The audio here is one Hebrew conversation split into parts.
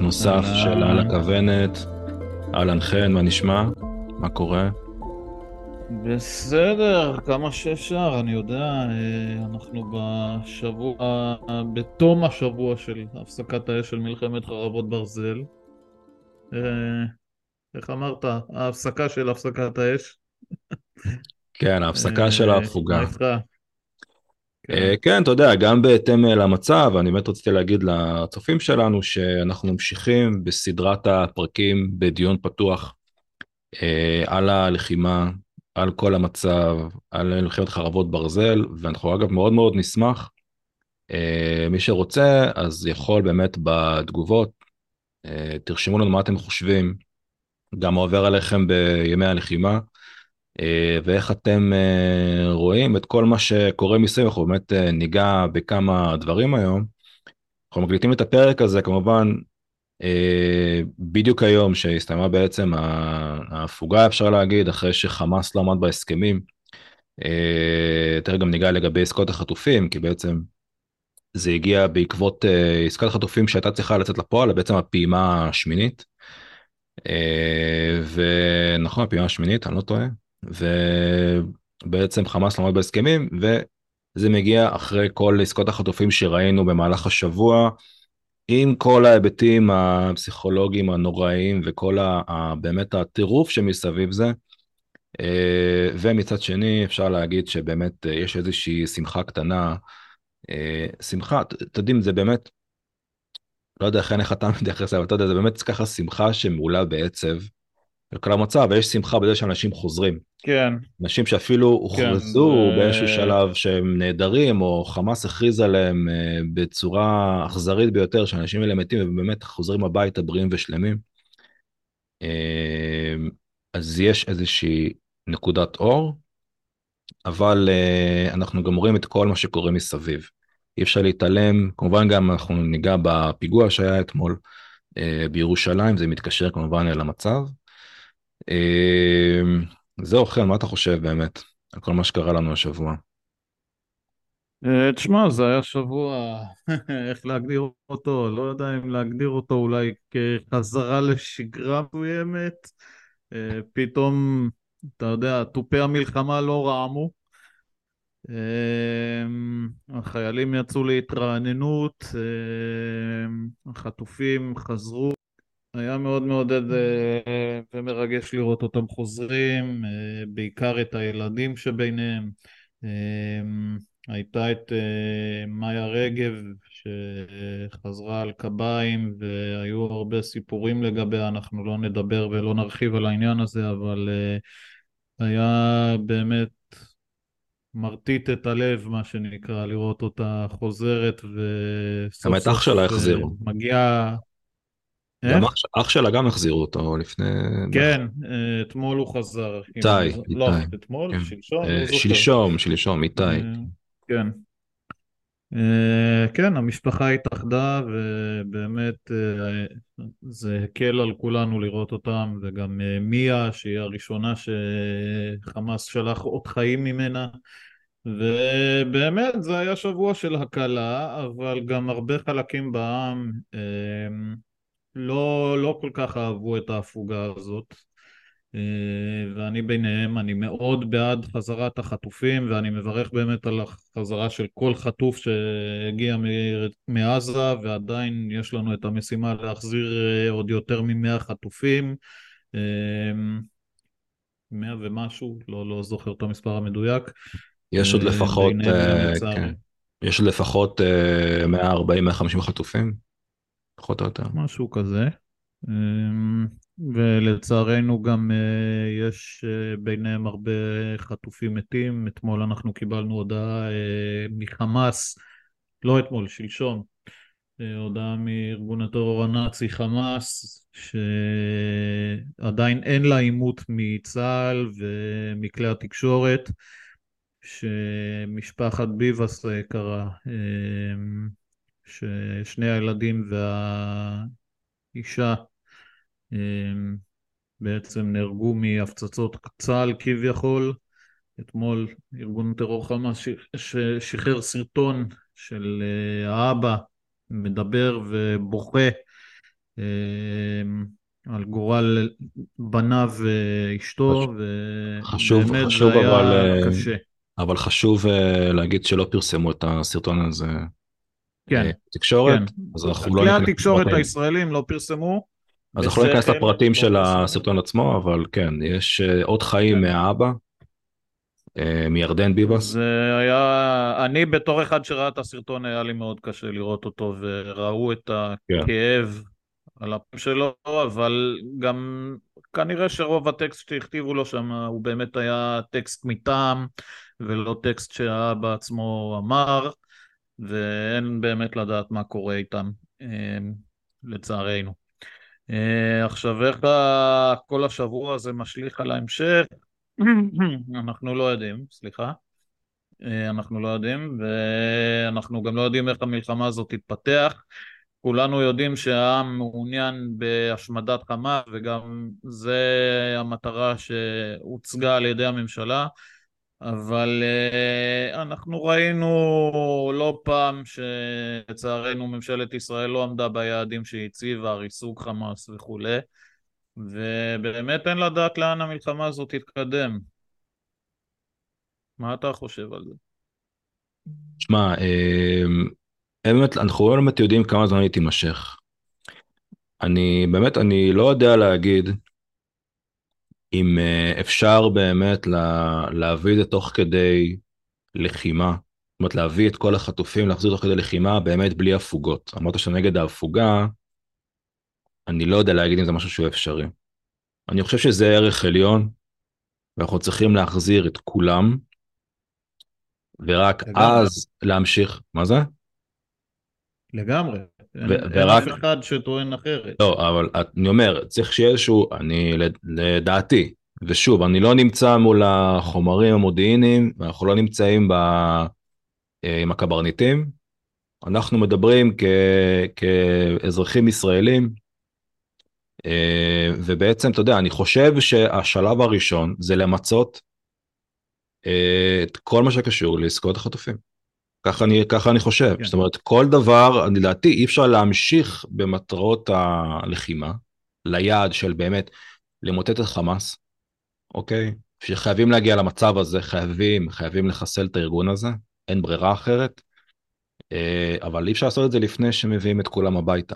בפרק נוסף של על הכוונת. אהלן חן, מה נשמע? מה קורה? בסדר, כמה שאפשר, אני יודע, אה, אנחנו בשבוע, בתום השבוע של הפסקת האש של מלחמת חרבות ברזל. אה, איך אמרת? ההפסקה של הפסקת האש? כן, ההפסקה של אה, ההפוגה. אה, כן, אתה יודע, גם בהתאם אה, למצב, אני באמת רציתי להגיד לצופים שלנו שאנחנו ממשיכים בסדרת הפרקים בדיון פתוח אה, על הלחימה, על כל המצב, על מלחמת חרבות ברזל, ואנחנו אגב מאוד מאוד נשמח. מי שרוצה, אז יכול באמת בתגובות, תרשמו לנו מה אתם חושבים, גם עובר עליכם בימי הלחימה. אה, ואיך אתם אה, רואים את כל מה שקורה מסביב, אנחנו באמת אה, ניגע בכמה דברים היום. אנחנו מקליטים את הפרק הזה כמובן בדיוק היום שהסתיימה בעצם ההפוגה אפשר להגיד, אחרי שחמאס לא עמד בהסכמים. יותר גם ניגע לגבי עסקות החטופים, כי בעצם זה הגיע בעקבות עסקת החטופים שהייתה צריכה לצאת לפועל, בעצם הפעימה השמינית. ונכון, הפעימה השמינית, אני לא טועה. ובעצם חמאס לא עומד בהסכמים, וזה מגיע אחרי כל עסקות החטופים שראינו במהלך השבוע, עם כל ההיבטים הפסיכולוגיים הנוראיים וכל ה, ה, באמת הטירוף שמסביב זה. אה, ומצד שני אפשר להגיד שבאמת אה, יש איזושהי שמחה קטנה, אה, שמחה, אתם יודעים, זה באמת, לא יודע איך אתה מתייחס אבל אתה יודע, זה באמת ככה שמחה שמעולה בעצב. לכל המצב, ויש שמחה בזה שאנשים חוזרים. כן. אנשים שאפילו הוכרזו כן, באיזשהו שלב שהם נעדרים, או חמאס הכריז עליהם uh, בצורה אכזרית ביותר, שאנשים האלה מתים ובאמת חוזרים הביתה בריאים ושלמים. Uh, אז יש איזושהי נקודת אור, אבל uh, אנחנו גם רואים את כל מה שקורה מסביב. אי אפשר להתעלם, כמובן גם אנחנו ניגע בפיגוע שהיה אתמול בירושלים, זה מתקשר כמובן אל המצב. אמ, זהו, חן, מה אתה חושב באמת על כל מה שקרה לנו השבוע? אה, תשמע, זה היה שבוע, איך להגדיר אותו, לא יודע אם להגדיר אותו אולי כחזרה לשגרה מסוימת. אה, פתאום, אתה יודע, תופי המלחמה לא רעמו. אמ, החיילים יצאו להתרעננות, אמ, החטופים חזרו. היה מאוד מעודד אה, ומרגש לראות אותם חוזרים, אה, בעיקר את הילדים שביניהם. אה, הייתה את מאיה רגב שחזרה על קביים והיו הרבה סיפורים לגביה, אנחנו לא נדבר ולא נרחיב על העניין הזה, אבל היה באמת מרטיט את הלב, מה שנקרא, לראות אותה חוזרת וסוף גם את אח שלה החזירו. מגיעה... גם אח, אח שלה גם החזירו אותו לפני... כן, אה, אתמול הוא חזר. איתי, איתי. לא, אתמול, כן. שלשום, אה, לא. שלשום, שלשום, איתי. אה, כן. כן, המשפחה התאחדה ובאמת זה הקל על כולנו לראות אותם וגם מיה שהיא הראשונה שחמאס שלח אות חיים ממנה ובאמת זה היה שבוע של הקלה אבל גם הרבה חלקים בעם לא, לא כל כך אהבו את ההפוגה הזאת אה, ואני ביניהם, אני מאוד בעד חזרת החטופים ואני מברך באמת על החזרה של כל חטוף שהגיע מעזה ועדיין יש לנו את המשימה להחזיר אה, עוד יותר ממאה חטופים אה, מאה ומשהו, לא, לא זוכר את המספר המדויק. יש עוד לפחות, כן. יש עוד לפחות 140-150 חטופים. פחות או יותר. משהו כזה. אמ, ולצערנו גם אה, יש אה, ביניהם הרבה חטופים מתים. אתמול אנחנו קיבלנו הודעה אה, מחמאס, לא אתמול, שלשום, הודעה מארגון הטרור הנאצי חמאס, שעדיין אין לה עימות מצה"ל ומכלי התקשורת, שמשפחת ביבס קרה. אמ, ששני הילדים והאישה אמ, בעצם נהרגו מהפצצות צה"ל כביכול. אתמול ארגון טרור חמאס שחרר סרטון של אה, האבא מדבר ובוכה על גורל בניו ואשתו, ובאמת חשוב, זה היה אבל, קשה. אבל חשוב להגיד שלא פרסמו את הסרטון הזה כן, תקשורת, כן. אז אנחנו לא כלי התקשורת. הישראלים לא פרסמו. אז אנחנו לא ניכנס בשכל, לפרטים של. הסרטון עצמו, אבל כן, יש אה, עוד חיים כן. מהאבא, אה, מירדן ביבס. זה היה, אני בתור אחד שראה את הסרטון היה לי מאוד קשה לראות אותו וראו את כן. הכאב על הפה שלו, אבל גם כנראה שרוב הטקסט שהכתיבו לו שם הוא באמת היה טקסט מטעם ולא טקסט שהאבא עצמו אמר ואין באמת לדעת מה קורה איתם, אה, לצערנו. אה, עכשיו איך כל השבוע הזה משליך על ההמשך? אנחנו לא יודעים, סליחה. אה, אנחנו לא יודעים, ואנחנו גם לא יודעים איך המלחמה הזאת תתפתח. כולנו יודעים שהעם מעוניין בהשמדת חמאס, וגם זה המטרה שהוצגה על ידי הממשלה. אבל uh, אנחנו ראינו לא פעם שלצערנו ממשלת ישראל לא עמדה ביעדים שהיא הציבה, ריסוק חמאס וכולי, ובאמת אין לדעת לאן המלחמה הזאת תתקדם. מה אתה חושב על זה? שמע, אה, באמת, אנחנו לא באמת יודעים כמה זמן היא תימשך. אני באמת, אני לא יודע להגיד אם אה, אפשר באמת לה, להביא את זה תוך כדי לחימה. זאת אומרת, להביא את כל החטופים, להחזיר תוך כדי לחימה, באמת בלי הפוגות. אמרת שנגד ההפוגה, אני לא יודע להגיד אם זה משהו שהוא אפשרי. אני חושב שזה ערך עליון, ואנחנו צריכים להחזיר את כולם, ורק לגמרי. אז להמשיך, מה זה? לגמרי. אין, ו- אין ורק- אף אחד שטוען אחרת. לא, אבל אני אומר, צריך שיהיה איזשהו, אני, לד- לדעתי, ושוב, אני לא נמצא מול החומרים המודיעיניים, ואנחנו לא נמצאים ב, אה, עם הקברניטים, אנחנו מדברים כ, כאזרחים ישראלים, אה, ובעצם, אתה יודע, אני חושב שהשלב הראשון זה למצות אה, את כל מה שקשור לעסקאות החטופים. ככה אני, ככה אני חושב, כן. זאת אומרת, כל דבר, לדעתי, אי אפשר להמשיך במטרות הלחימה, ליעד של באמת למוטט את חמאס, אוקיי? שחייבים להגיע למצב הזה, חייבים, חייבים לחסל את הארגון הזה, אין ברירה אחרת, אה, אבל אי אפשר לעשות את זה לפני שמביאים את כולם הביתה.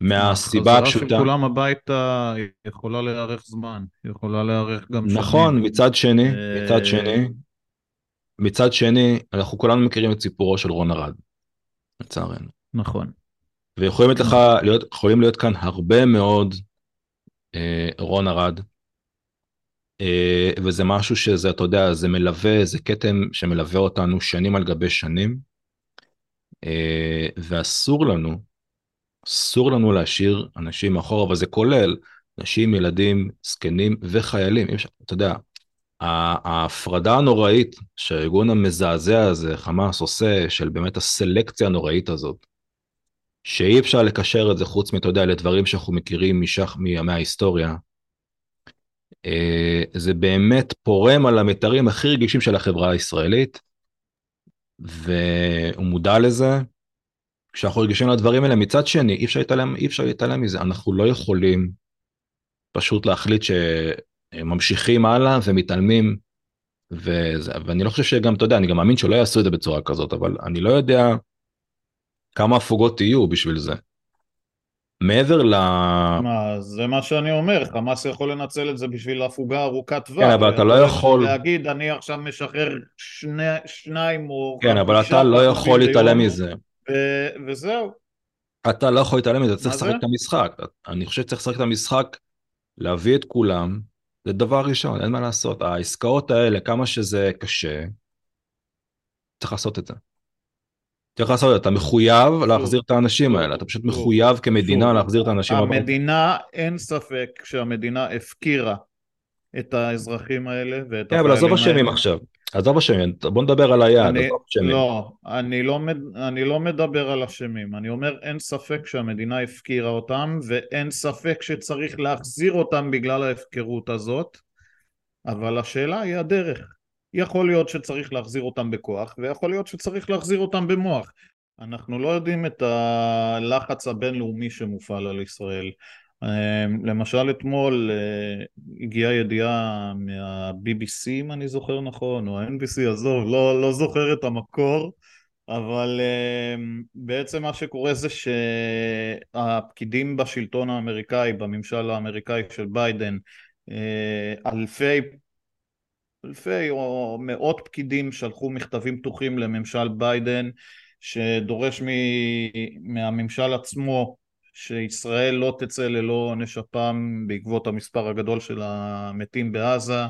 מהסיבה החזרה הפשוטה, של כולם הביתה יכולה לארך זמן, יכולה לארך גם. נכון, מצד שני, אה, מצד שני, מצד שני, אנחנו כולנו מכירים את סיפורו של רון ארד, לצערנו. נכון. ויכולים להיות לך, להיות, יכולים להיות כאן הרבה מאוד אה, רון ארד, אה, וזה משהו שזה, אתה יודע, זה מלווה, זה כתם שמלווה אותנו שנים על גבי שנים, אה, ואסור לנו, אסור לנו להשאיר אנשים מאחור, אבל זה כולל נשים, ילדים, זקנים וחיילים. אפשר- אתה יודע, ההפרדה הנוראית שהארגון המזעזע הזה, חמאס, עושה, של באמת הסלקציה הנוראית הזאת, שאי אפשר לקשר את זה חוץ מאתה יודע לדברים שאנחנו מכירים משח מימי ההיסטוריה. אה, זה באמת פורם על המתרים הכי רגישים של החברה הישראלית, והוא מודע לזה. כשאנחנו רגישים לדברים האלה, מצד שני, אי אפשר להתעלם, מזה, אנחנו לא יכולים פשוט להחליט שממשיכים הלאה ומתעלמים, וזה, ואני לא חושב שגם, אתה יודע, אני גם מאמין שלא יעשו את זה בצורה כזאת, אבל אני לא יודע כמה הפוגות יהיו בשביל זה. מעבר ל... מה, זה מה שאני אומר, חמאס יכול לנצל את זה בשביל הפוגה ארוכת טווח. כן, אבל אתה לא יכול- להגיד, אני עכשיו משחרר שני, שניים או כן, אבל אתה לא יכול להתעלם מזה. ו- וזהו. אתה לא יכול להתעלם מזה, צריך? לשחק את המשחק. אני חושב שצריך לשחק את המשחק, להביא את כולם, זה דבר ראשון, אין מה לעשות. העסקאות האלה, כמה שזה קשה, צריך לעשות את זה. צריך לעשות את זה, אתה מחויב להחזיר את האנשים האלה, אתה פשוט מחויב כמדינה להחזיר את האנשים הביתה. המדינה, אין ספק שהמדינה הפקירה את האזרחים האלה ואת כן, אבל עזוב החיילים אשמים האלה. עכשיו. עזוב אשמים, בוא נדבר על היעד, אני, עזוב אשמים. לא, אני לא, מד- אני לא מדבר על אשמים, אני אומר אין ספק שהמדינה הפקירה אותם ואין ספק שצריך להחזיר אותם בגלל ההפקרות הזאת, אבל השאלה היא הדרך. יכול להיות שצריך להחזיר אותם בכוח ויכול להיות שצריך להחזיר אותם במוח. אנחנו לא יודעים את הלחץ הבינלאומי שמופעל על ישראל. אמ, למשל אתמול אה, הגיעה ידיעה מה-BBC אם אני זוכר נכון, או ה-NBC, עזוב, לא, לא זוכר את המקור, אבל אמ, בעצם מה שקורה זה שהפקידים בשלטון האמריקאי, בממשל האמריקאי של ביידן, אה, אלפי אלפי או מאות פקידים שלחו מכתבים פתוחים לממשל ביידן שדורש מ... מהממשל עצמו שישראל לא תצא ללא עונש אפם בעקבות המספר הגדול של המתים בעזה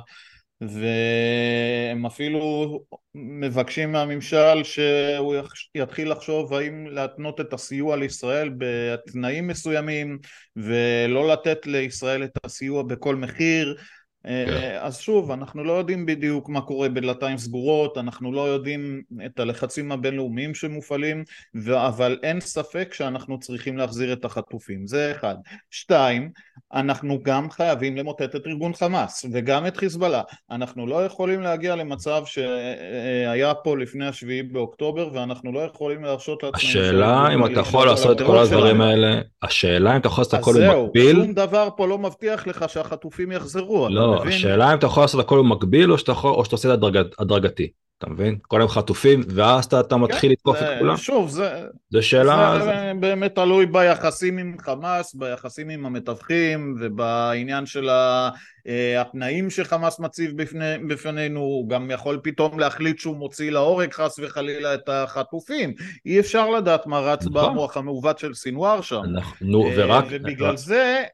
והם אפילו מבקשים מהממשל שהוא יתחיל לחשוב האם להתנות את הסיוע לישראל בתנאים מסוימים ולא לתת לישראל את הסיוע בכל מחיר כן. אה, אז שוב, אנחנו לא יודעים בדיוק מה קורה בדלתיים סגורות, אנחנו לא יודעים את הלחצים הבינלאומיים שמופעלים, אבל אין ספק שאנחנו צריכים להחזיר את החטופים, זה אחד. שתיים, אנחנו גם חייבים למוטט את ארגון חמאס, וגם את חיזבאללה. אנחנו לא יכולים להגיע למצב שהיה פה לפני השביעי באוקטובר, ואנחנו לא יכולים להרשות לעצמנו... השאלה אם אתה יכול לעשות את כל הדברים האלה, השאלה אם אתה יכול לעשות הכל במקביל... אז זהו, שום דבר פה לא מבטיח לך שהחטופים יחזרו. לא, לא, השאלה אם אתה יכול לעשות הכל במקביל או שאתה, יכול, או שאתה עושה את זה הדרגתי. אתה מבין? כל היום חטופים, ואז אתה, אתה מתחיל כן, לתקוף את כולם. שוב, זה, זה שאלה... זה, זה באמת תלוי ביחסים עם חמאס, ביחסים עם המתווכים, ובעניין של אה, התנאים שחמאס מציב בפני, בפנינו, הוא גם יכול פתאום להחליט שהוא מוציא להורג חס וחלילה את החטופים. אי אפשר לדעת מה רץ נכון. במוח המעוות של סינואר שם. נו, אה, ורק... ובגלל זה,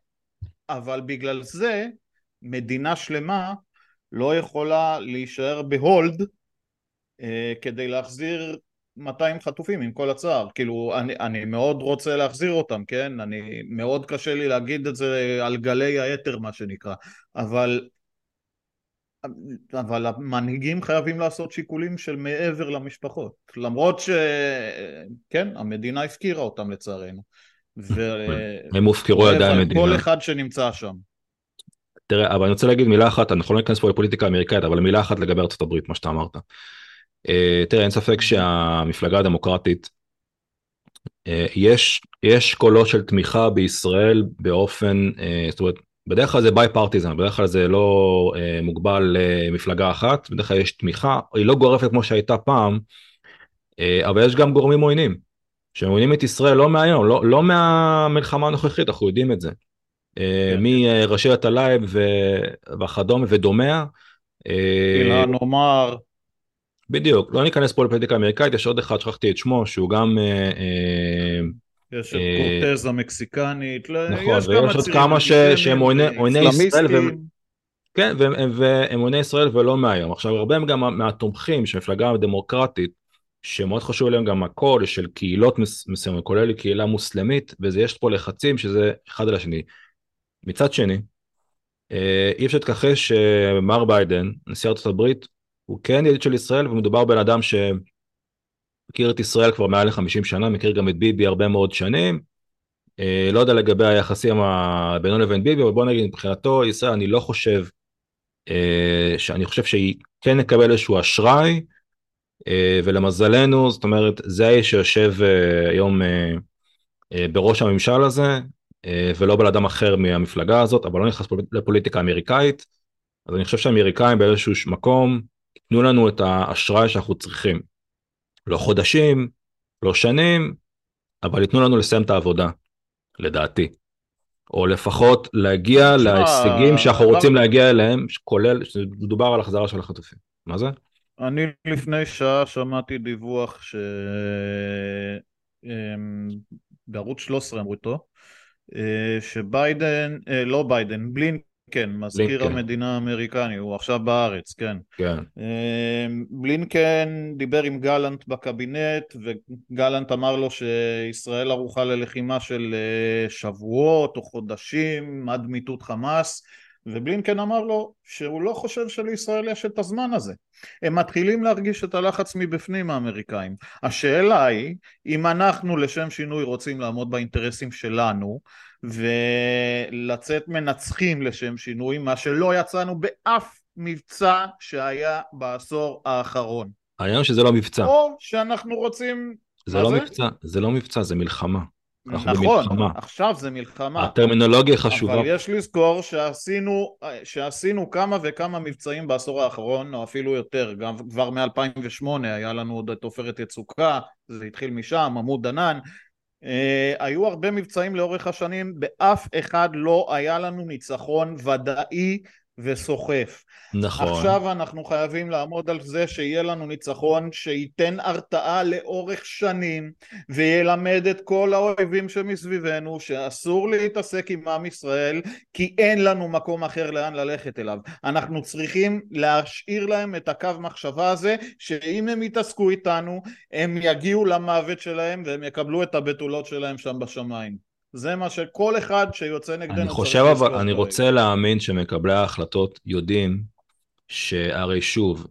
אבל בגלל זה, מדינה שלמה לא יכולה להישאר בהולד אה, כדי להחזיר 200 חטופים עם כל הצער, כאילו אני, אני מאוד רוצה להחזיר אותם, כן? אני מאוד קשה לי להגיד את זה על גלי היתר מה שנקרא, אבל אבל המנהיגים חייבים לעשות שיקולים של מעבר למשפחות, למרות שכן, המדינה הפקירה אותם לצערנו. הם הופקרו על ידי המדינה. כל אחד שנמצא שם. תראה, אבל אני רוצה להגיד מילה אחת, אנחנו לא ניכנס פה לפוליטיקה האמריקאית, אבל מילה אחת לגבי ארצות הברית, מה שאתה אמרת. אה, תראה, אין ספק שהמפלגה הדמוקרטית, אה, יש, יש קולות של תמיכה בישראל באופן, אה, זאת אומרת, בדרך כלל זה ביי פרטיזן, בדרך כלל זה לא מוגבל למפלגה אחת, בדרך כלל יש תמיכה, היא לא גורפת כמו שהייתה פעם, אבל יש גם גורמים עוינים, שעוינים את ישראל לא מהיום, לא, לא מהמלחמה הנוכחית, אנחנו יודעים את זה. כן. מרשידה טלייב וכדומה ודומיה. אילהן עומר. בדיוק, לא ניכנס פה לפוליטיקה אמריקאית, יש עוד אחד, שכחתי את שמו, שהוא גם... אה, אה, יש את קורטז המקסיקנית, לא, נכון, ויש עוד כמה שהם עויני ישראל, כן, והם עויני ישראל ולא מהיום. עכשיו, הרבה גם מהתומכים של מפלגה דמוקרטית, שמאוד חשוב להם גם הקול של קהילות מסוימות, כולל קהילה מוסלמית, ויש פה לחצים שזה אחד על השני. מצד שני, אה, אי אפשר להתכחש שמר ביידן, נשיא ארצות הברית, הוא כן ידיד של ישראל ומדובר בן אדם שמכיר את ישראל כבר מעל ל-50 שנה, מכיר גם את ביבי הרבה מאוד שנים. אה, לא יודע לגבי היחסים בינו לבין ביבי, אבל בוא נגיד מבחינתו ישראל אני לא חושב אה, שאני חושב שהיא כן נקבל איזשהו אשראי אה, ולמזלנו זאת אומרת זה האיש שיושב אה, היום אה, אה, בראש הממשל הזה אה, ולא בן אדם אחר מהמפלגה הזאת אבל לא נכנס לפוליטיקה אמריקאית אז אני חושב שהאמריקאים באיזשהו מקום תנו לנו את האשראי שאנחנו צריכים. לא חודשים, לא שנים, אבל ייתנו לנו לסיים את העבודה, לדעתי. או לפחות להגיע להישגים שאנחנו רוצים להגיע אליהם, כולל, מדובר על החזרה של החטופים. מה זה? אני לפני שעה שמעתי דיווח ש... אמ, בערוץ 13 אמרו איתו, אה, שביידן, אה, לא ביידן, בלינק כן, מזכיר בלינקן. המדינה האמריקני, הוא עכשיו בארץ, כן. כן. אמ, בלינקן דיבר עם גלנט בקבינט, וגלנט אמר לו שישראל ערוכה ללחימה של אה, שבועות או חודשים עד מיטוט חמאס, ובלינקן אמר לו שהוא לא חושב שלישראל יש את הזמן הזה. הם מתחילים להרגיש את הלחץ מבפנים האמריקאים. השאלה היא, אם אנחנו לשם שינוי רוצים לעמוד באינטרסים שלנו, ולצאת מנצחים לשם שינוי, מה שלא יצאנו באף מבצע שהיה בעשור האחרון. העניין שזה לא מבצע. או שאנחנו רוצים זה לא מבצע, זה לא מבצע, זה מלחמה. נכון, במלחמה. עכשיו זה מלחמה. הטרמינולוגיה חשובה. אבל יש לזכור שעשינו, שעשינו כמה וכמה מבצעים בעשור האחרון, או אפילו יותר, גם כבר מ-2008 היה לנו עוד את עופרת יצוקה, זה התחיל משם, עמוד ענן. אה, היו הרבה מבצעים לאורך השנים, באף אחד לא היה לנו ניצחון ודאי וסוחף. נכון. עכשיו אנחנו חייבים לעמוד על זה שיהיה לנו ניצחון שייתן הרתעה לאורך שנים וילמד את כל האויבים שמסביבנו שאסור להתעסק עם עם ישראל כי אין לנו מקום אחר לאן ללכת אליו. אנחנו צריכים להשאיר להם את הקו מחשבה הזה שאם הם יתעסקו איתנו הם יגיעו למוות שלהם והם יקבלו את הבתולות שלהם שם בשמיים. זה מה שכל אחד שיוצא נגדנו אני חושב אבל, אני רוצה להאמין שמקבלי ההחלטות יודעים שהרי שוב,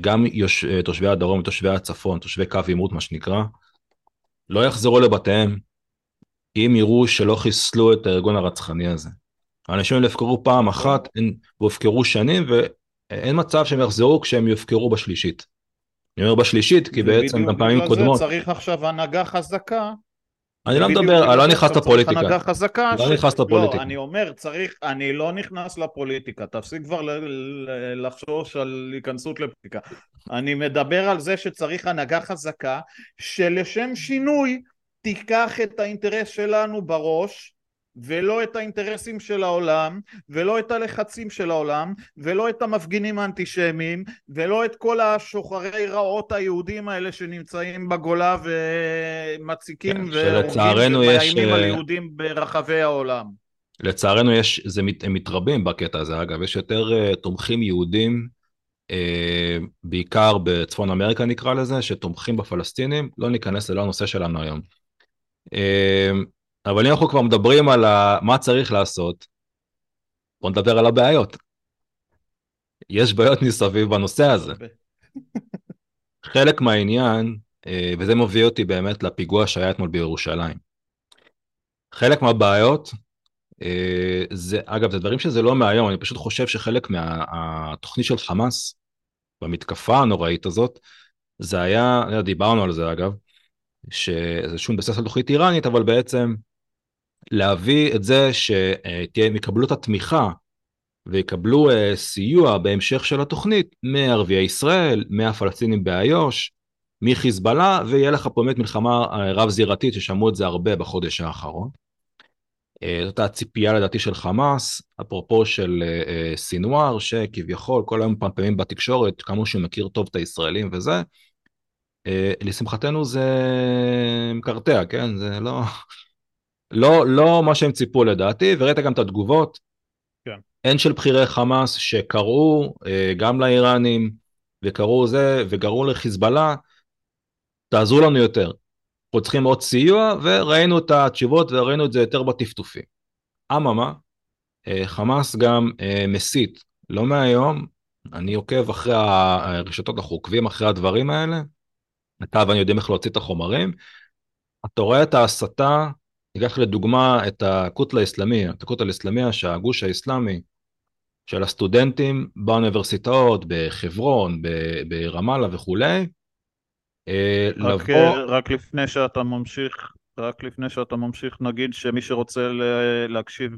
גם יוש, תושבי הדרום ותושבי הצפון, תושבי קו עימות מה שנקרא, לא יחזרו לבתיהם אם יראו שלא חיסלו את הארגון הרצחני הזה. האנשים האלה יפקרו פעם אחת והופקרו שנים ואין מצב שהם יחזרו כשהם יופקרו בשלישית. אני אומר בשלישית כי בעצם גם פעמים קודמות. צריך עכשיו הנהגה חזקה אני לא מדבר, אני לא נכנס לפוליטיקה. הנהגה חזקה. לא נכנס לפוליטיקה. לא, אני אומר, צריך, אני לא נכנס לפוליטיקה, תפסיק כבר לחשוש על היכנסות לפוליטיקה. אני מדבר על זה שצריך הנהגה חזקה, שלשם שינוי תיקח את האינטרס שלנו בראש, ולא את האינטרסים של העולם, ולא את הלחצים של העולם, ולא את המפגינים האנטישמיים, ולא את כל השוחרי רעות היהודים האלה שנמצאים בגולה ומציקים כן, שלצערנו יש... על אה, יהודים ברחבי העולם. לצערנו יש, זה, הם מתרבים בקטע הזה אגב, יש יותר uh, תומכים יהודים, uh, בעיקר בצפון אמריקה נקרא לזה, שתומכים בפלסטינים, לא ניכנס, זה לא הנושא שלנו היום. Uh, אבל אם אנחנו כבר מדברים על מה צריך לעשות, בוא נדבר על הבעיות. יש בעיות מסביב בנושא הזה. חלק מהעניין, אה, וזה מביא אותי באמת לפיגוע שהיה אתמול בירושלים. חלק מהבעיות, אה, זה, אגב, זה דברים שזה לא מהיום, אני פשוט חושב שחלק מהתוכנית של חמאס, במתקפה הנוראית הזאת, זה היה, דיברנו על זה אגב, שזה שום בסס על תוכנית איראנית, אבל בעצם להביא את זה שהם יקבלו את התמיכה ויקבלו אה, סיוע בהמשך של התוכנית מערביי ישראל, מהפלסטינים באיו"ש, מחיזבאללה, ויהיה לך פה באמת מלחמה אה, רב זירתית ששמעו את זה הרבה בחודש האחרון. אה, זאת הציפייה לדעתי של חמאס, אפרופו של סינואר, שכביכול כל היום מפמפמים בתקשורת, כמה שהוא מכיר טוב את הישראלים וזה. לשמחתנו זה מקרטע, כן? זה לא... לא, לא מה שהם ציפו לדעתי, וראית גם את התגובות. כן. הן של בכירי חמאס שקראו אה, גם לאיראנים, וקראו זה, וקראו לחיזבאללה, תעזרו לנו יותר. אנחנו צריכים עוד סיוע, וראינו את התשובות וראינו את זה יותר בטפטופים. אממה, אה, חמאס גם אה, מסית, לא מהיום, אני עוקב אחרי הרשתות, אנחנו עוקבים אחרי הדברים האלה, אתה ואני יודעים איך להוציא את החומרים, אתה רואה את ההסתה ניקח לדוגמה את הקוטלה האסלאמי, את הקוטלה האסלאמיה שהגוש האסלאמי של הסטודנטים באוניברסיטאות, בחברון, ברמאללה וכולי, אה, רק, לבוא... רק לפני שאתה ממשיך, רק לפני שאתה ממשיך נגיד שמי שרוצה להקשיב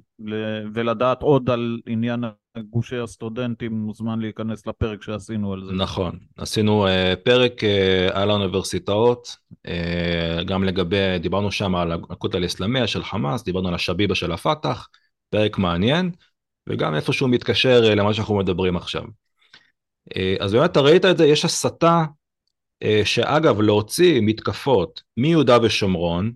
ולדעת עוד על עניין גושי הסטודנטים מוזמן להיכנס לפרק שעשינו על זה. נכון, עשינו uh, פרק uh, על האוניברסיטאות, uh, גם לגבי, דיברנו שם על הקוט אל-אסלאמיה של חמאס, דיברנו על השביבה של הפת"ח, פרק מעניין, וגם איפשהו מתקשר uh, למה שאנחנו מדברים עכשיו. Uh, אז באמת אתה ראית את זה, יש הסתה, uh, שאגב להוציא מתקפות מיהודה ושומרון,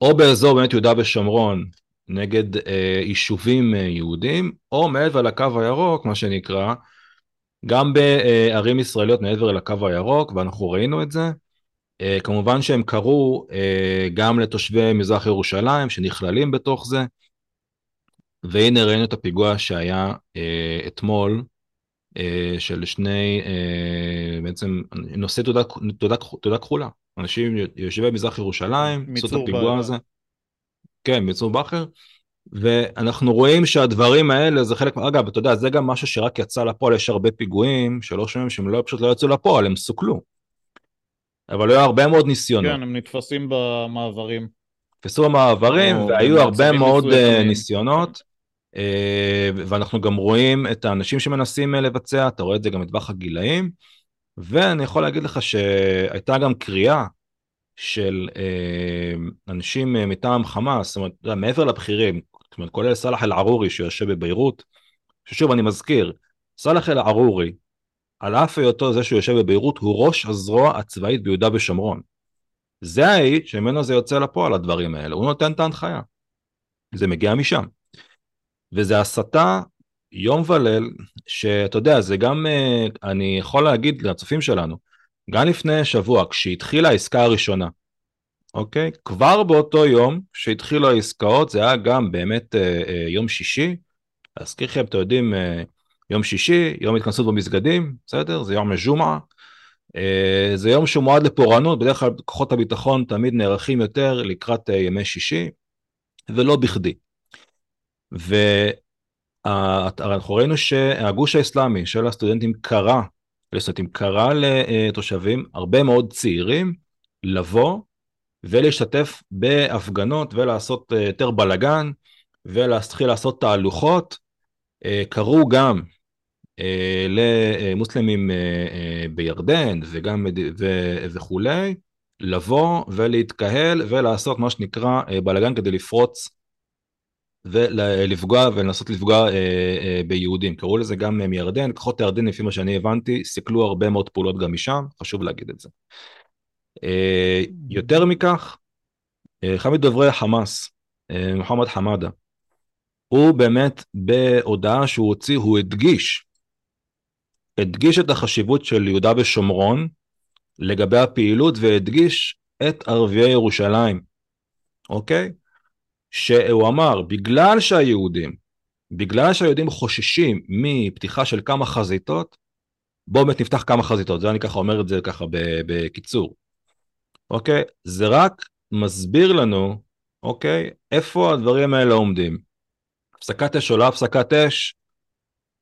או באזור באמת יהודה ושומרון, נגד אה, יישובים אה, יהודים, או מעבר לקו הירוק, מה שנקרא, גם בערים ישראליות מעבר לקו הירוק, ואנחנו ראינו את זה. אה, כמובן שהם קרו אה, גם לתושבי מזרח ירושלים שנכללים בתוך זה, והנה ראינו את הפיגוע שהיה אה, אתמול, אה, של שני, אה, בעצם נושאי תעודה, כחולה. אנשים יושבי מזרח ירושלים, עשו את הפיגוע הזה. כן, מצור בכר. ואנחנו רואים שהדברים האלה זה חלק, אגב, אתה יודע, זה גם משהו שרק יצא לפועל, יש הרבה פיגועים שלא שומעים שהם לא, פשוט לא יצאו לפועל, הם סוכלו. אבל היו הרבה מאוד ניסיונות. כן, הם נתפסים במעברים. נתפסו במעברים, והיו הרבה מאוד אה, מסוימים. ניסיונות, אה, ואנחנו גם רואים את האנשים שמנסים אה, לבצע, אתה רואה את זה גם בטווח הגילאים, ואני יכול להגיד לך שהייתה גם קריאה של אה, אנשים אה, מטעם חמאס, זאת אומרת, מעבר לבכירים, זאת אומרת, כולל סאלח אל-ערורי שיושב בביירות, ששוב אני מזכיר, סאלח אל-ערורי, על אף היותו זה שהוא יושב בביירות, הוא ראש הזרוע הצבאית ביהודה ושומרון. זה האיש שממנו זה יוצא לפועל הדברים האלה, הוא נותן את ההנחיה. זה מגיע משם. וזה הסתה יום וליל, שאתה יודע, זה גם, אה, אני יכול להגיד לצופים שלנו, גם לפני שבוע, כשהתחילה העסקה הראשונה, אוקיי? כבר באותו יום שהתחילו העסקאות, זה היה גם באמת אה, אה, יום שישי, להזכיר לכם, אתם יודעים, אה, יום שישי, יום התכנסות במסגדים, בסדר? זה יום מג'ומעה. אה, זה יום שמועד לפורענות, בדרך כלל כוחות הביטחון תמיד נערכים יותר לקראת אה, ימי שישי, ולא בכדי. ואנחנו ראינו שהגוש האסלאמי של הסטודנטים קרא, לסטודנטים קרא לתושבים, הרבה מאוד צעירים, לבוא ולהשתתף בהפגנות ולעשות אה, יותר בלאגן ולהתחיל לעשות תהלוכות. אה, קראו גם אה, למוסלמים בירדן וגם ו- וכולי, לבוא ולהתקהל ולעשות מה שנקרא בלאגן כדי לפרוץ ולפגוע ולנסות לפגוע אה, אה, ביהודים. קראו לזה גם מירדן, כוחות הירדן לפי מה שאני הבנתי, סיכלו הרבה מאוד פעולות גם משם, חשוב להגיד את זה. אה, יותר מכך, אה, אחד מדוברי החמאס, אה, מוחמד חמאדה, הוא באמת בהודעה שהוא הוציא, הוא הדגיש, הדגיש את החשיבות של יהודה ושומרון לגבי הפעילות והדגיש את ערביי ירושלים, אוקיי? שהוא אמר, בגלל שהיהודים, בגלל שהיהודים חוששים מפתיחה של כמה חזיתות, בואו באמת נפתח כמה חזיתות, זה אני ככה אומר את זה ככה בקיצור. אוקיי? זה רק מסביר לנו, אוקיי? איפה הדברים האלה עומדים. הפסקת אש או לא הפסקת אש,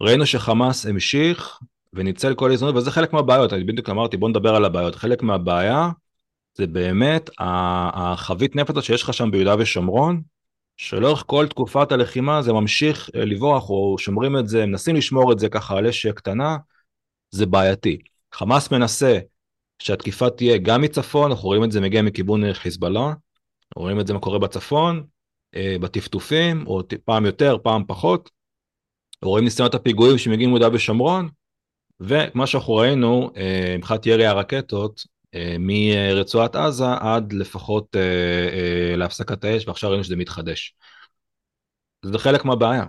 ראינו שחמאס המשיך וניצל כל הזדמנות, וזה חלק מהבעיות, אני בדיוק אמרתי בוא נדבר על הבעיות. חלק מהבעיה זה באמת החבית נפץ שיש לך שם ביהודה ושומרון, שלאורך כל תקופת הלחימה זה ממשיך אה, לברוח, או שומרים את זה, מנסים לשמור את זה ככה על אש קטנה, זה בעייתי. חמאס מנסה שהתקיפה תהיה גם מצפון, אנחנו רואים את זה מגיע מכיוון אה, חיזבאללה, רואים את זה מה קורה בצפון, אה, בטפטופים, או פעם יותר, פעם פחות, רואים ניסיונות הפיגועים שמגיעים מיהודה ושומרון, ומה שאנחנו ראינו, מבחינת ירי הרקטות, מרצועת עזה עד לפחות להפסקת האש, ועכשיו ראינו שזה מתחדש. זה חלק מהבעיה.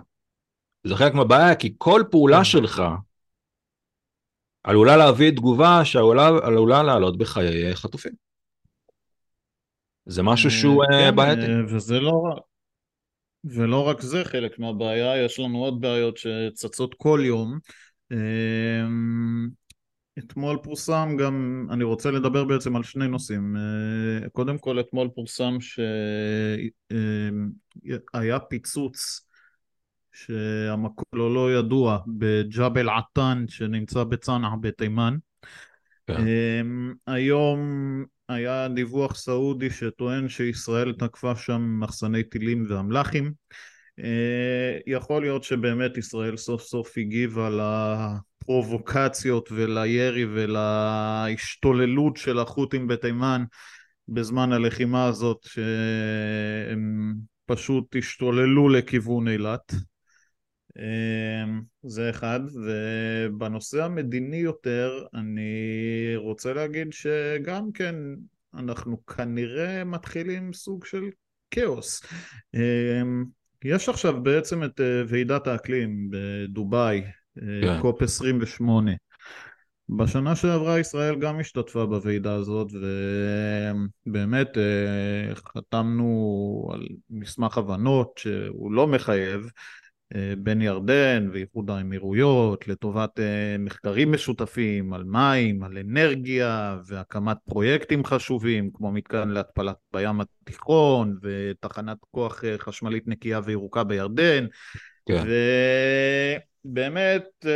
זה חלק מהבעיה כי כל פעולה כן. שלך עלולה להביא תגובה שעלולה לעלות בחיי חטופים. זה משהו שהוא אה, כן, בעייתי. אה, וזה לא. ולא רק זה חלק מהבעיה, יש לנו עוד בעיות שצצות כל יום. אה, אתמול פורסם גם, אני רוצה לדבר בעצם על שני נושאים. קודם כל אתמול פורסם שהיה פיצוץ שהמקור לא ידוע בג'בל עטן שנמצא בצנעא בתימן. כן. היום היה דיווח סעודי שטוען שישראל תקפה שם מחסני טילים ואמל"חים. אה, יכול להיות שבאמת ישראל סוף סוף הגיבה לפרובוקציות ולירי ולהשתוללות של החות'ים בתימן בזמן הלחימה הזאת שהם פשוט השתוללו לכיוון אילת אמ, זה אחד, ובנושא המדיני יותר אני רוצה להגיד שגם כן אנחנו כנראה מתחילים סוג של כאוס. אמ, יש עכשיו בעצם את אה, ועידת האקלים בדובאי, כן. קופ 28. בשנה שעברה ישראל גם השתתפה בוועידה הזאת ובאמת אה, חתמנו על מסמך הבנות שהוא לא מחייב אה, בין ירדן ואיחוד האמירויות לטובת אה, מחקרים משותפים על מים, על אנרגיה והקמת פרויקטים חשובים כמו מתקן להתפלת בים התיכון ותחנת כוח חשמלית נקייה וירוקה בירדן כן. ובאמת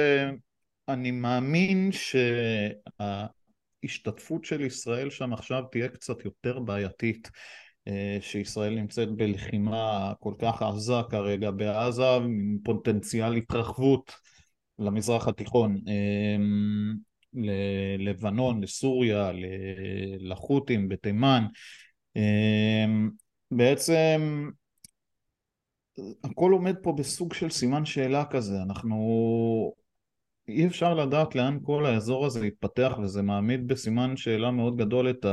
אני מאמין ההשתתפות של ישראל שם עכשיו תהיה קצת יותר בעייתית. אה, שישראל נמצאת בלחימה כל כך עזה כרגע בעזה, עם פוטנציאל התרחבות למזרח התיכון, אה, ללבנון, לסוריה, לחות'ים בתימן. אה, בעצם הכל עומד פה בסוג של סימן שאלה כזה, אנחנו... אי אפשר לדעת לאן כל האזור הזה יתפתח וזה מעמיד בסימן שאלה מאוד גדול את.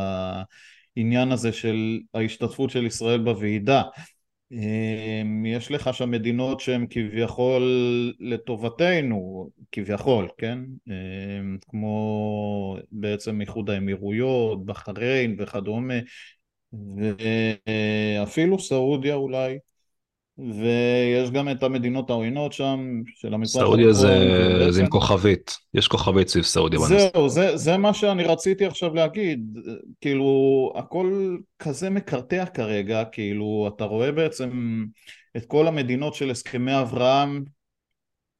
העניין הזה של ההשתתפות של ישראל בוועידה. אמ, יש לך שם מדינות שהן כביכול לטובתנו, כביכול, כן? אמ, כמו בעצם איחוד האמירויות, בחריין וכדומה, ואפילו סעודיה אולי, ויש גם את המדינות העוינות שם, של המזרח סעודיה זה, זה עם כוכבית, יש כוכבית סביב סעודיה. זהו, זה, זה מה שאני רציתי עכשיו להגיד, כאילו הכל כזה מקרטע כרגע, כאילו אתה רואה בעצם את כל המדינות של הסכמי אברהם,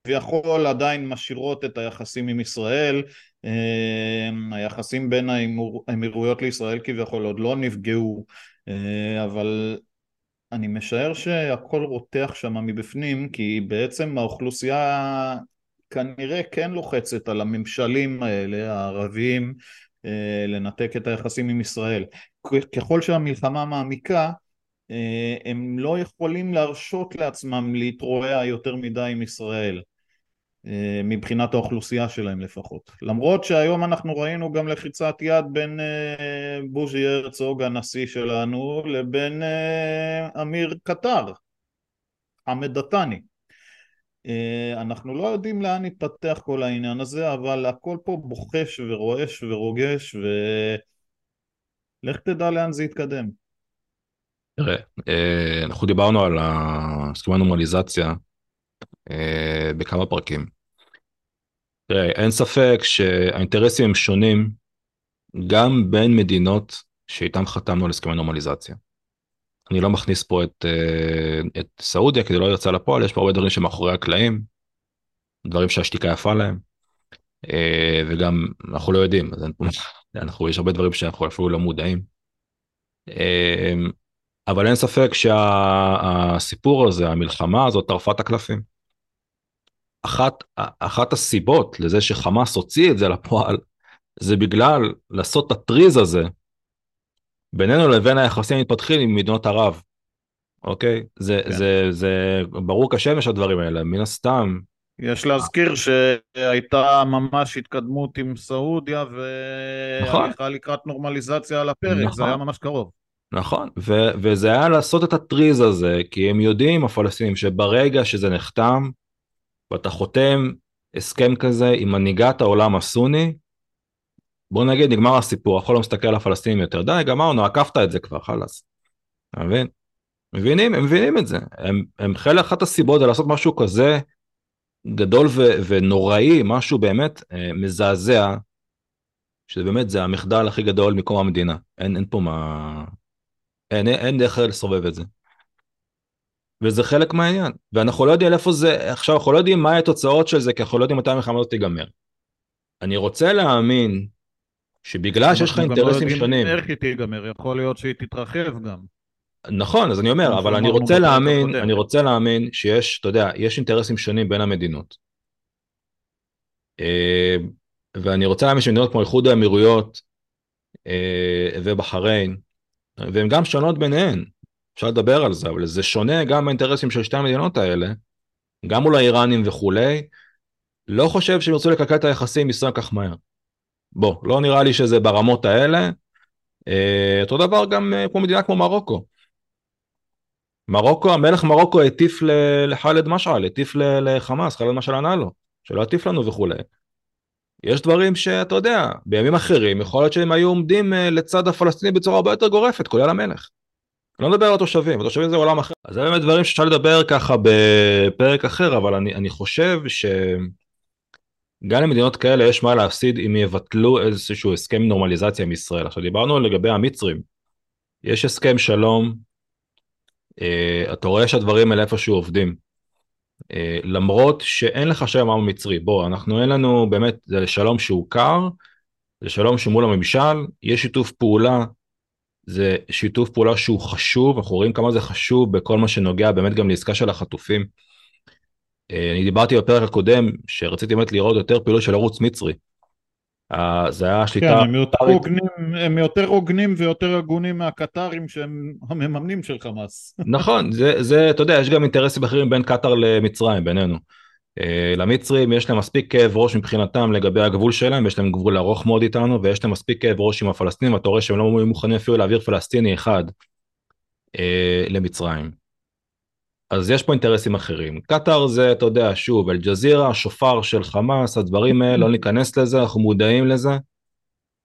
ויכול עדיין משאירות את היחסים עם ישראל, אה, היחסים בין האמירויות לישראל כביכול עוד לא נפגעו, אה, אבל אני משער שהכל רותח שם מבפנים, כי בעצם האוכלוסייה כנראה כן לוחצת על הממשלים האלה, הערביים, אה, לנתק את היחסים עם ישראל. ככל שהמלחמה מעמיקה, אה, הם לא יכולים להרשות לעצמם להתרועע יותר מדי עם ישראל. אה, מבחינת האוכלוסייה שלהם לפחות. למרות שהיום אנחנו ראינו גם לחיצת יד בין אה, בוז'י הרצוג הנשיא שלנו לבין אה, אמיר קטר, חמד דתני. אנחנו לא יודעים לאן יתפתח כל העניין הזה, אבל הכל פה בוחש ורועש ורוגש ולך תדע לאן זה יתקדם. תראה, אנחנו דיברנו על הסכמה נורמליזציה בכמה פרקים. תראה, אין ספק שהאינטרסים הם שונים גם בין מדינות שאיתן חתמנו על הסכמי נורמליזציה. אני לא מכניס פה את, את סעודיה זה לא יצא לפועל, יש פה הרבה דברים שמאחורי הקלעים, דברים שהשתיקה יפה להם, וגם אנחנו לא יודעים, אז אנחנו, יש הרבה דברים שאנחנו אפילו לא מודעים. אבל אין ספק שהסיפור הזה, המלחמה הזאת, טרפה את הקלפים. אחת, אחת הסיבות לזה שחמאס הוציא את זה לפועל, זה בגלל לעשות את הטריז הזה בינינו לבין היחסים המתפתחים עם מדינות ערב. אוקיי? זה, כן. זה, זה ברור כשמש הדברים האלה, מן הסתם. יש להזכיר שהייתה ממש התקדמות עם סעודיה והליכה נכון. לקראת נורמליזציה על הפרק, נכון. זה היה ממש קרוב. נכון, ו- וזה היה לעשות את הטריז הזה, כי הם יודעים, הפלסטינים, שברגע שזה נחתם, ואתה חותם הסכם כזה עם מנהיגת העולם הסוני, בוא נגיד נגמר הסיפור, אחד לא מסתכל על הפלסטינים יותר, די גמרנו, עקפת את זה כבר, חלאס. אתה מבין? מבינים, הם מבינים את זה. הם, הם חלק אחת הסיבות זה לעשות משהו כזה גדול ו, ונוראי, משהו באמת אה, מזעזע, באמת, זה המחדל הכי גדול מקום המדינה. אין, אין פה מה... אין, אין דרך לסובב את זה. וזה חלק מהעניין, ואנחנו לא יודעים איפה זה, עכשיו אנחנו לא יודעים מה התוצאות של זה, כי אנחנו לא יודעים מתי המלחמה הזאת תיגמר. אני רוצה להאמין שבגלל שיש לך אינטרסים לא שונים... איך היא תיגמר, יכול להיות שהיא תתרחב גם. נכון, אז אני אומר, אבל אני רוצה להאמין, אני רוצה להאמין שיש, אתה יודע, יש אינטרסים שונים בין המדינות. אה, ואני רוצה להאמין שמדינות כמו איחוד האמירויות אה, ובחריין, והן גם שונות ביניהן. אפשר לדבר על זה, אבל זה שונה גם באינטרסים של שתי המדינות האלה, גם מול האיראנים וכולי, לא חושב שהם ירצו לקלקל את היחסים עם ישראל כך מהר. בוא, לא נראה לי שזה ברמות האלה. אה, אותו דבר גם אה, כמו מדינה כמו מרוקו. מרוקו, המלך מרוקו הטיף לחאלד משעל, הטיף לחמאס, חאלד משעל ענה לו, שלא יטיף לנו וכולי. יש דברים שאתה יודע, בימים אחרים יכול להיות שהם היו עומדים אה, לצד הפלסטינים בצורה הרבה יותר גורפת, כולל המלך. אני לא מדבר על התושבים, התושבים זה עולם אחר. אז זה באמת דברים שאפשר לדבר ככה בפרק אחר, אבל אני, אני חושב שגם למדינות כאלה יש מה להפסיד אם יבטלו איזשהו הסכם נורמליזציה עם ישראל. עכשיו דיברנו לגבי המצרים, יש הסכם שלום, אה, אתה רואה שהדברים האלה איפשהו עובדים. אה, למרות שאין לך שם עם מצרי, בוא, אנחנו אין לנו באמת, זה שלום שהוא קר, זה שלום שמול הממשל, יש שיתוף פעולה, זה שיתוף פעולה שהוא חשוב, אנחנו רואים כמה זה חשוב בכל מה שנוגע באמת גם לעסקה של החטופים. אה, אני דיברתי בפרק הקודם שרציתי באמת לראות יותר פעילות של ערוץ מצרי. אה, זה היה שליטה... כן, הם יותר, הוגנים, הם יותר הוגנים ויותר הגונים מהקטרים שהם המממנים של חמאס. נכון, זה, זה, אתה יודע, יש גם אינטרסים אחרים בין קטאר למצרים, בינינו. אה, למצרים יש להם מספיק כאב ראש מבחינתם לגבי הגבול שלהם, יש להם גבול ארוך מאוד איתנו, ויש להם מספיק כאב ראש עם הפלסטינים, אתה רואה שהם לא מוכנים אפילו להעביר פלסטיני אחד אה, למצרים. אז יש פה אינטרסים אחרים. קטאר זה, אתה יודע, שוב, אל-ג'זירה, השופר של חמאס, הדברים האלה, לא ניכנס לזה, אנחנו מודעים לזה,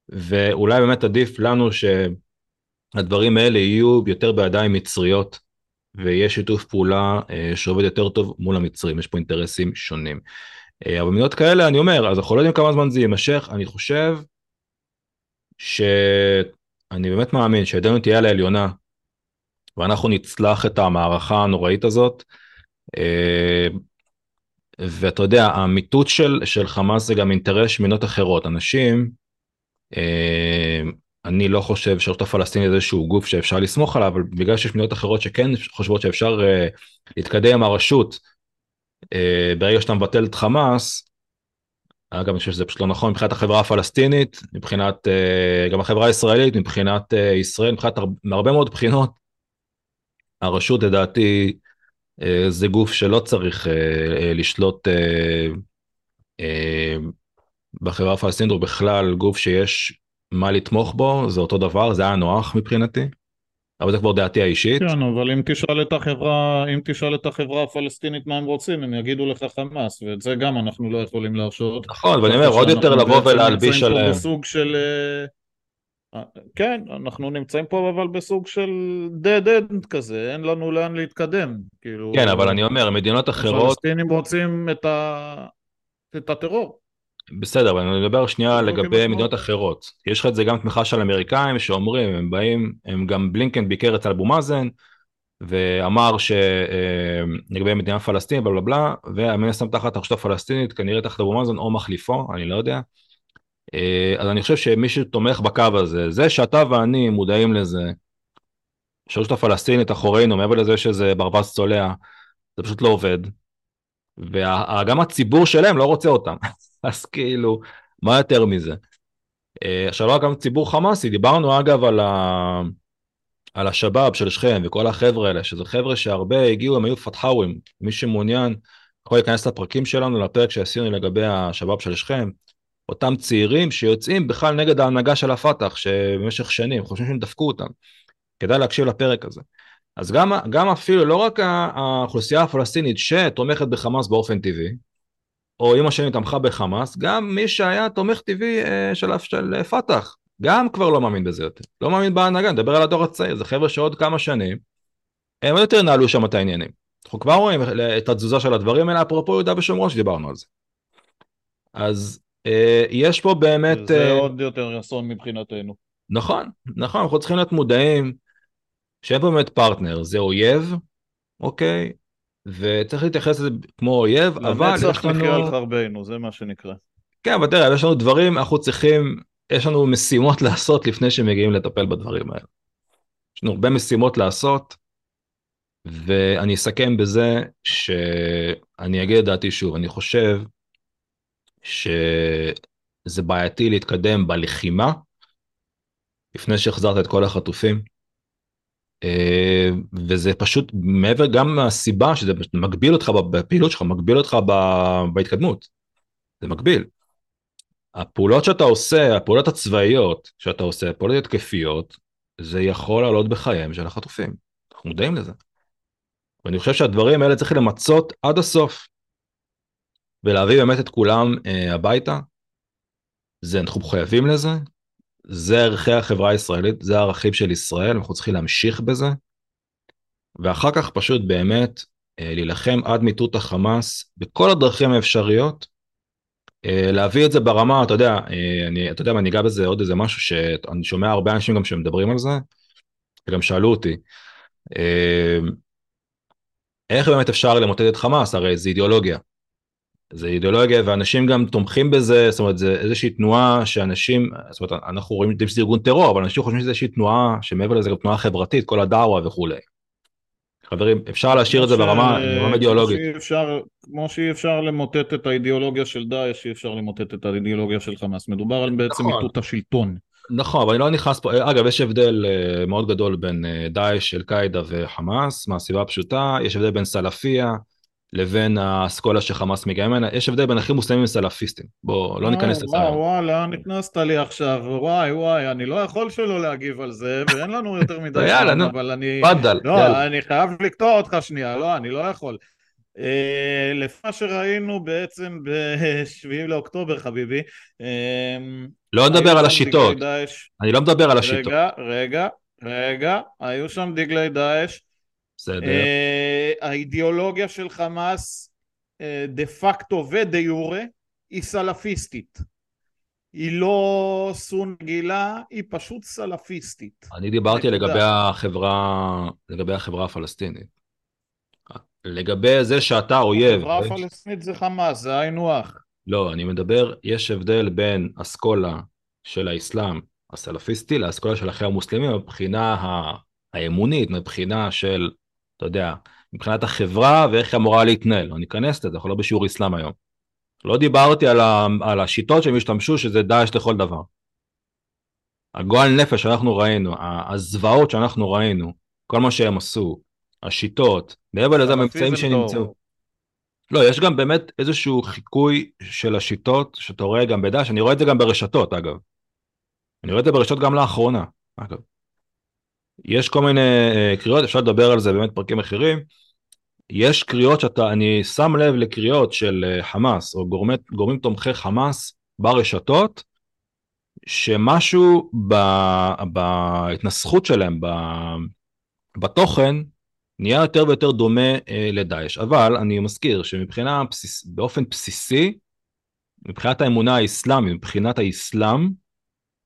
ואולי באמת עדיף לנו שהדברים האלה יהיו יותר בידיים מצריות, ויש שיתוף פעולה אה, שעובד יותר טוב מול המצרים, יש פה אינטרסים שונים. אה, אבל במדינות כאלה, אני אומר, אז אנחנו לא יודעים כמה זמן זה יימשך, אני חושב שאני באמת מאמין שידנו תהיה על העליונה ואנחנו נצלח את המערכה הנוראית הזאת. אה, ואתה יודע, המיטוט של, של חמאס זה גם אינטרס של מדינות אחרות. אנשים, אני לא חושב שהרשות הפלסטינית זה איזשהו גוף שאפשר לסמוך עליו, אבל בגלל שיש מדינות אחרות שכן חושבות שאפשר אה, להתקדם עם הרשות ברגע שאתה מבטל את חמאס, אגב, אני חושב שזה פשוט לא נכון מבחינת החברה הפלסטינית, מבחינת גם החברה הישראלית, מבחינת ישראל, מבחינת מהרבה מאוד בחינות, הרשות לדעתי אה, זה גוף שלא צריך אה, אה, לשלוט בחברה הפלסטינית או בכלל גוף שיש מה לתמוך בו, זה אותו דבר, זה היה נוח מבחינתי. אבל זה כבר דעתי האישית. כן, אבל אם תשאל את החברה, אם תשאל את החברה הפלסטינית מה הם רוצים, הם יגידו לך חמאס, ואת זה גם אנחנו לא יכולים להרשות. נכון, ואני אומר, עוד יותר לבוא ולהלביש עליהם. אנחנו נמצאים פה בסוג של כן, אנחנו נמצאים פה אבל בסוג של dead end כזה, אין לנו לאן להתקדם. כאילו... כן, אבל אני אומר, מדינות אחרות... הפלסטינים רוצים את, ה... את הטרור. בסדר, אבל אני מדבר שנייה לגבי מדינות אחרות. יש לך את זה גם תמיכה של אמריקאים שאומרים, הם באים, הם גם בלינקן ביקר אצל אבו מאזן, ואמר שלגבי אה, מדינה פלסטינית, בלה בלה בלה, והמן הסתם תחת הרשות הפלסטינית, כנראה תחת אבו מאזן או מחליפו, אני לא יודע. אה, אז אני חושב שמי שתומך בקו הזה, זה שאתה ואני מודעים לזה, שהרשות הפלסטינית אחורינו, מעבר לזה שזה ברווז צולע, זה פשוט לא עובד. וגם הציבור שלהם לא רוצה אותם, אז כאילו, מה יותר מזה? אה, עכשיו לא גם ציבור חמאסי, דיברנו אגב על, ה... על השבאב של שכם וכל החבר'ה האלה, שזה חבר'ה שהרבה הגיעו, הם היו פתחאווים, מי שמעוניין יכול להיכנס לפרקים שלנו, לפרק שעשינו לגבי השבאב של שכם, אותם צעירים שיוצאים בכלל נגד ההנהגה של הפת"ח, שבמשך שנים חושבים שהם דפקו אותם. כדאי להקשיב לפרק הזה. אז גם, גם אפילו לא רק האוכלוסייה הפלסטינית שתומכת בחמאס באופן טבעי, או אמא שלי תמכה בחמאס, גם מי שהיה תומך טבעי אה, של, של פת"ח, גם כבר לא מאמין בזה יותר. לא מאמין בהנהגה, נדבר על הדור הצעיר, זה חבר'ה שעוד כמה שנים, הם עוד יותר ינהלו שם את העניינים. אנחנו כבר רואים את התזוזה של הדברים האלה, אפרופו יהודה ושומרון שדיברנו על זה. אז אה, יש פה באמת... זה uh, עוד יותר אסון מבחינתנו. נכון, נכון, אנחנו צריכים להיות מודעים שאין פה באמת פרטנר, זה אויב, אוקיי? וצריך להתייחס לזה כמו אויב, אבל יש לנו... לנצח נחיה על חרבנו, זה מה שנקרא. כן, אבל תראה, יש לנו דברים, אנחנו צריכים, יש לנו משימות לעשות לפני שמגיעים לטפל בדברים האלה. יש לנו הרבה משימות לעשות, ואני אסכם בזה שאני אגיד את דעתי שוב, אני חושב שזה בעייתי להתקדם בלחימה לפני שהחזרת את כל החטופים. אה, וזה פשוט מעבר גם מהסיבה שזה מגביל אותך בפעילות שלך, מגביל אותך בהתקדמות. זה מגביל. הפעולות שאתה עושה, הפעולות הצבאיות שאתה עושה, הפעולות התקפיות, זה יכול לעלות בחייהם של החטופים. אנחנו מודעים לזה. ואני חושב שהדברים האלה צריך למצות עד הסוף. ולהביא באמת את כולם אה, הביתה. זה, אנחנו חייבים לזה, זה ערכי החברה הישראלית, זה הערכים של ישראל, אנחנו צריכים להמשיך בזה. ואחר כך פשוט באמת אה, להילחם עד מיטוט החמאס בכל הדרכים האפשריות, אה, להביא את זה ברמה, אתה יודע, אה, אני, אתה יודע אני אגע בזה עוד איזה משהו שאני שומע הרבה אנשים גם שמדברים על זה, וגם שאלו אותי, איך באמת אפשר למוטט את חמאס? הרי זה אידיאולוגיה. זה אידיאולוגיה ואנשים גם תומכים בזה, זאת אומרת זה איזושהי תנועה שאנשים, זאת אומרת אנחנו רואים שזה ארגון טרור, אבל אנשים חושבים שזה איזושהי תנועה שמעבר לזה גם תנועה חברתית, כל הדאווה וכולי. חברים, אפשר להשאיר את זה ברמה, אידיאולוגית. כמו שאי אפשר למוטט את האידיאולוגיה של דאעש, אי אפשר למוטט את האידיאולוגיה של חמאס. מדובר על בעצם נכון. מיטוט השלטון. נכון, אבל אני לא נכנס פה, אגב, יש הבדל אה, מאוד גדול בין אה, דאעש, אל-קאעידה וחמאס, מהסיבה הפשוטה, יש הבדל בין סלפיה לבין האסכולה שחמאס מגיע ממנה, יש הבדל בין אחים מוסלמים וסלפיסטים. בוא, לא ניכנס לזה. וואו, וואו, לאן נכנסת לי עכשיו? וואי, וואי, אני לא יכול שלא להגיב על זה, ואין לנו יותר מדי נו, אבל אני... פאדל, לא. אני חייב לקטוע אותך שנייה, לא, אני לא יכול. אה, לפי מה שראינו בעצם ב-7 לאוקטובר, חביבי. אה, לא נדבר על השיטות. אני לא מדבר על השיטות. רגע, רגע, רגע, היו שם דגלי דאעש. בסדר. אה, האידיאולוגיה של חמאס דה פקטו ודה יורה היא סלפיסטית. היא לא סון גילה, היא פשוט סלפיסטית. אני דיברתי לגבי החברה, לגבי החברה הפלסטינית. לגבי זה שאתה אויב. החברה הפלסטינית זה חמאס, זה היינו הך. לא, אני מדבר, יש הבדל בין אסכולה של האסלאם הסלפיסטי לאסכולה של אחרי המוסלמים מבחינה האמונית, מבחינה של, אתה יודע, מבחינת החברה ואיך היא אמורה להתנהל. אני אכנס לזה, אנחנו לא בשיעור אסלאם היום. לא דיברתי על, ה, על השיטות שהם השתמשו, שזה דאעש לכל דבר. הגועל נפש שאנחנו ראינו, הזוועות שאנחנו ראינו, כל מה שהם עשו, השיטות, מעבר לזה הממצאים שנמצאו. לא, יש גם באמת איזשהו חיקוי של השיטות שאתה רואה גם בדש, אני רואה את זה גם ברשתות אגב. אני רואה את זה ברשתות גם לאחרונה, אגב. יש כל מיני uh, קריאות, אפשר לדבר על זה באמת פרקים אחרים. יש קריאות שאתה, אני שם לב לקריאות של uh, חמאס או גורמי, גורמים תומכי חמאס ברשתות, שמשהו ב, בהתנסחות שלהם, ב, בתוכן, נהיה יותר ויותר דומה אה, לדאעש. אבל אני מזכיר שמבחינה, בסיס, באופן בסיסי, מבחינת האמונה האסלאמית, מבחינת האסלאם,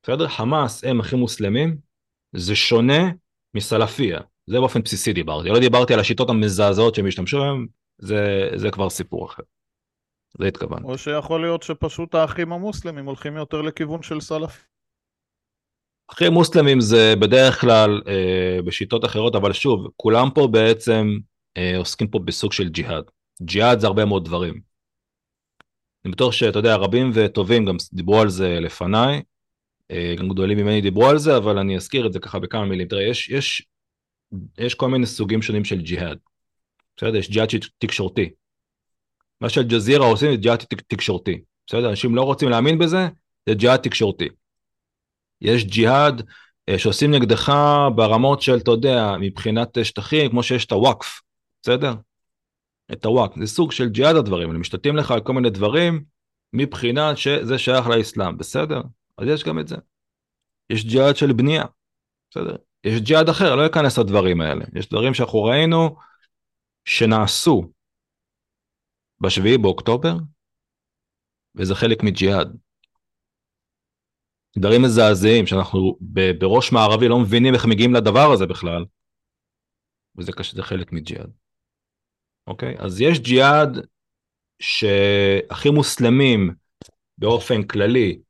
בסדר? חמאס הם אחים מוסלמים, שונה מסלפיה. זה באופן בסיסי דיברתי. לא דיברתי על השיטות המזעזעות שהם השתמשו בהן, זה, זה כבר סיפור אחר. זה התכוונתי. או שיכול להיות שפשוט האחים המוסלמים הולכים יותר לכיוון של סלפי. אחי מוסלמים זה בדרך כלל אה, בשיטות אחרות, אבל שוב, כולם פה בעצם אה, עוסקים פה בסוג של ג'יהאד. ג'יהאד זה הרבה מאוד דברים. אני בטוח שאתה יודע, רבים וטובים גם דיברו על זה לפניי, גם גדולים ממני דיברו על זה, אבל אני אזכיר את זה ככה בכמה מילים. תראה, יש, יש, יש כל מיני סוגים שונים של ג'יהאד. בסדר? יש ג'יהאד תקשורתי. מה שאל-ג'זירה עושים זה ג'יהאד תקשורתי. בסדר? אנשים לא רוצים להאמין בזה, זה ג'יהאד תקשורתי. יש ג'יהאד אה, שעושים נגדך ברמות של, אתה יודע, מבחינת שטחים, כמו שיש את הוואקף, בסדר? את הוואקף, זה סוג של ג'יהאד הדברים, הם משתתים לך על כל מיני דברים מבחינת שזה שייך לאסלאם, בסדר? אז יש גם את זה. יש ג'יהאד של בנייה, בסדר? יש ג'יהאד אחר, לא אכנס לדברים האלה. יש דברים שאנחנו ראינו שנעשו בשביעי באוקטובר, וזה חלק מג'יהאד. דברים מזעזעים שאנחנו בראש מערבי לא מבינים איך מגיעים לדבר הזה בכלל. וזה קשה, זה חלק מג'יהאד. אוקיי? אז יש ג'יהאד שהכי מוסלמים באופן כללי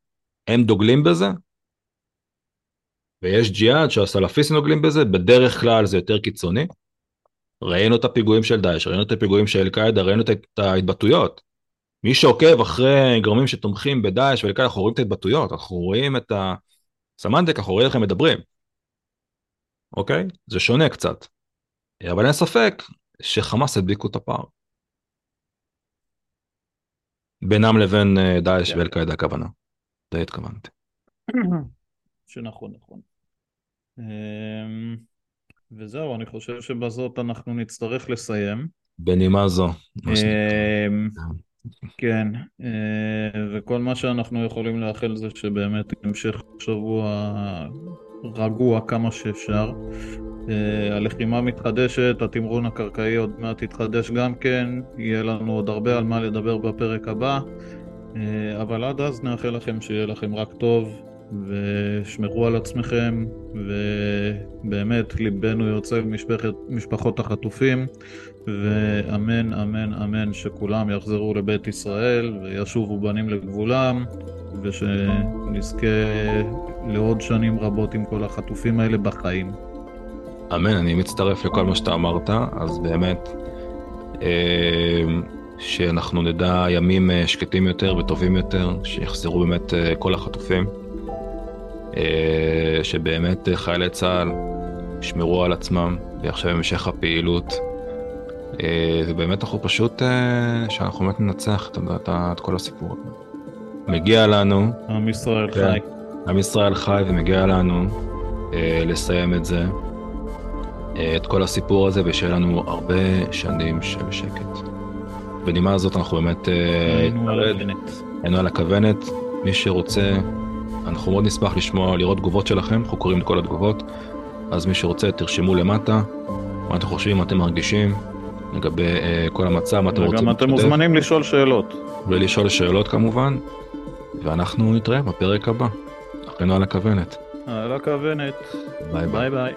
הם דוגלים בזה, ויש ג'יהאד שהסלפיסטים דוגלים בזה, בדרך כלל זה יותר קיצוני. ראינו את הפיגועים של דאעש, ראינו את הפיגועים של אל-קאעידה, ראינו את ההתבטאויות. מי שעוקב אחרי גורמים שתומכים בדאעש וכאלה, אנחנו רואים את ההתבטאויות, אנחנו רואים את הסמנטיק, אנחנו רואים איך הם מדברים. אוקיי? זה שונה קצת. אבל אין ספק שחמאס הדביקו את הפער. בינם לבין אה, דאעש כן. ואל-קאעידה הכוונה. זה התכוונתי. שנכון, נכון. אמ, וזהו, אני חושב שבזאת אנחנו נצטרך לסיים. בנימה זו. כן, אה, וכל מה שאנחנו יכולים לאחל זה שבאמת המשך שבוע רגוע כמה שאפשר. הלחימה מתחדשת, התמרון הקרקעי עוד מעט יתחדש גם כן, יהיה לנו עוד הרבה על מה לדבר בפרק הבא, אבל עד אז נאחל לכם שיהיה לכם רק טוב, ושמרו על עצמכם, ובאמת ליבנו יוצא למשפחות החטופים, ואמן אמן אמן שכולם יחזרו לבית ישראל וישובו בנים לגבולם, ושנזכה לעוד שנים רבות עם כל החטופים האלה בחיים. אמן, אני מצטרף לכל מה שאתה אמרת, אז באמת, אה, שאנחנו נדע ימים אה, שקטים יותר וטובים יותר, שיחזרו באמת אה, כל החטופים, שבאמת חיילי צה"ל ישמרו על עצמם, ועכשיו המשך הפעילות, ובאמת אנחנו פשוט, שאנחנו באמת ננצח את, את כל הסיפור. מגיע לנו... עם ישראל כן, חי. עם ישראל חי ומגיע לנו לסיים את זה. את כל הסיפור הזה ושיהיה לנו הרבה שנים של שקט. בנימה הזאת אנחנו באמת... אה, היינו על הכוונת. היינו על הכוונת. מי שרוצה, אנחנו מאוד נשמח לשמוע, לראות תגובות שלכם, אנחנו קוראים את כל התגובות. אז מי שרוצה, תרשמו למטה, מה אתם חושבים, מה אתם מרגישים לגבי uh, כל המצב, מה אתם רוצים. וגם אתם מוזמנים לשאול שאלות. ולשאול שאלות כמובן, ואנחנו נתראה בפרק הבא. אנחנו על הכוונת. על הכוונת. ביי ביי. ביי.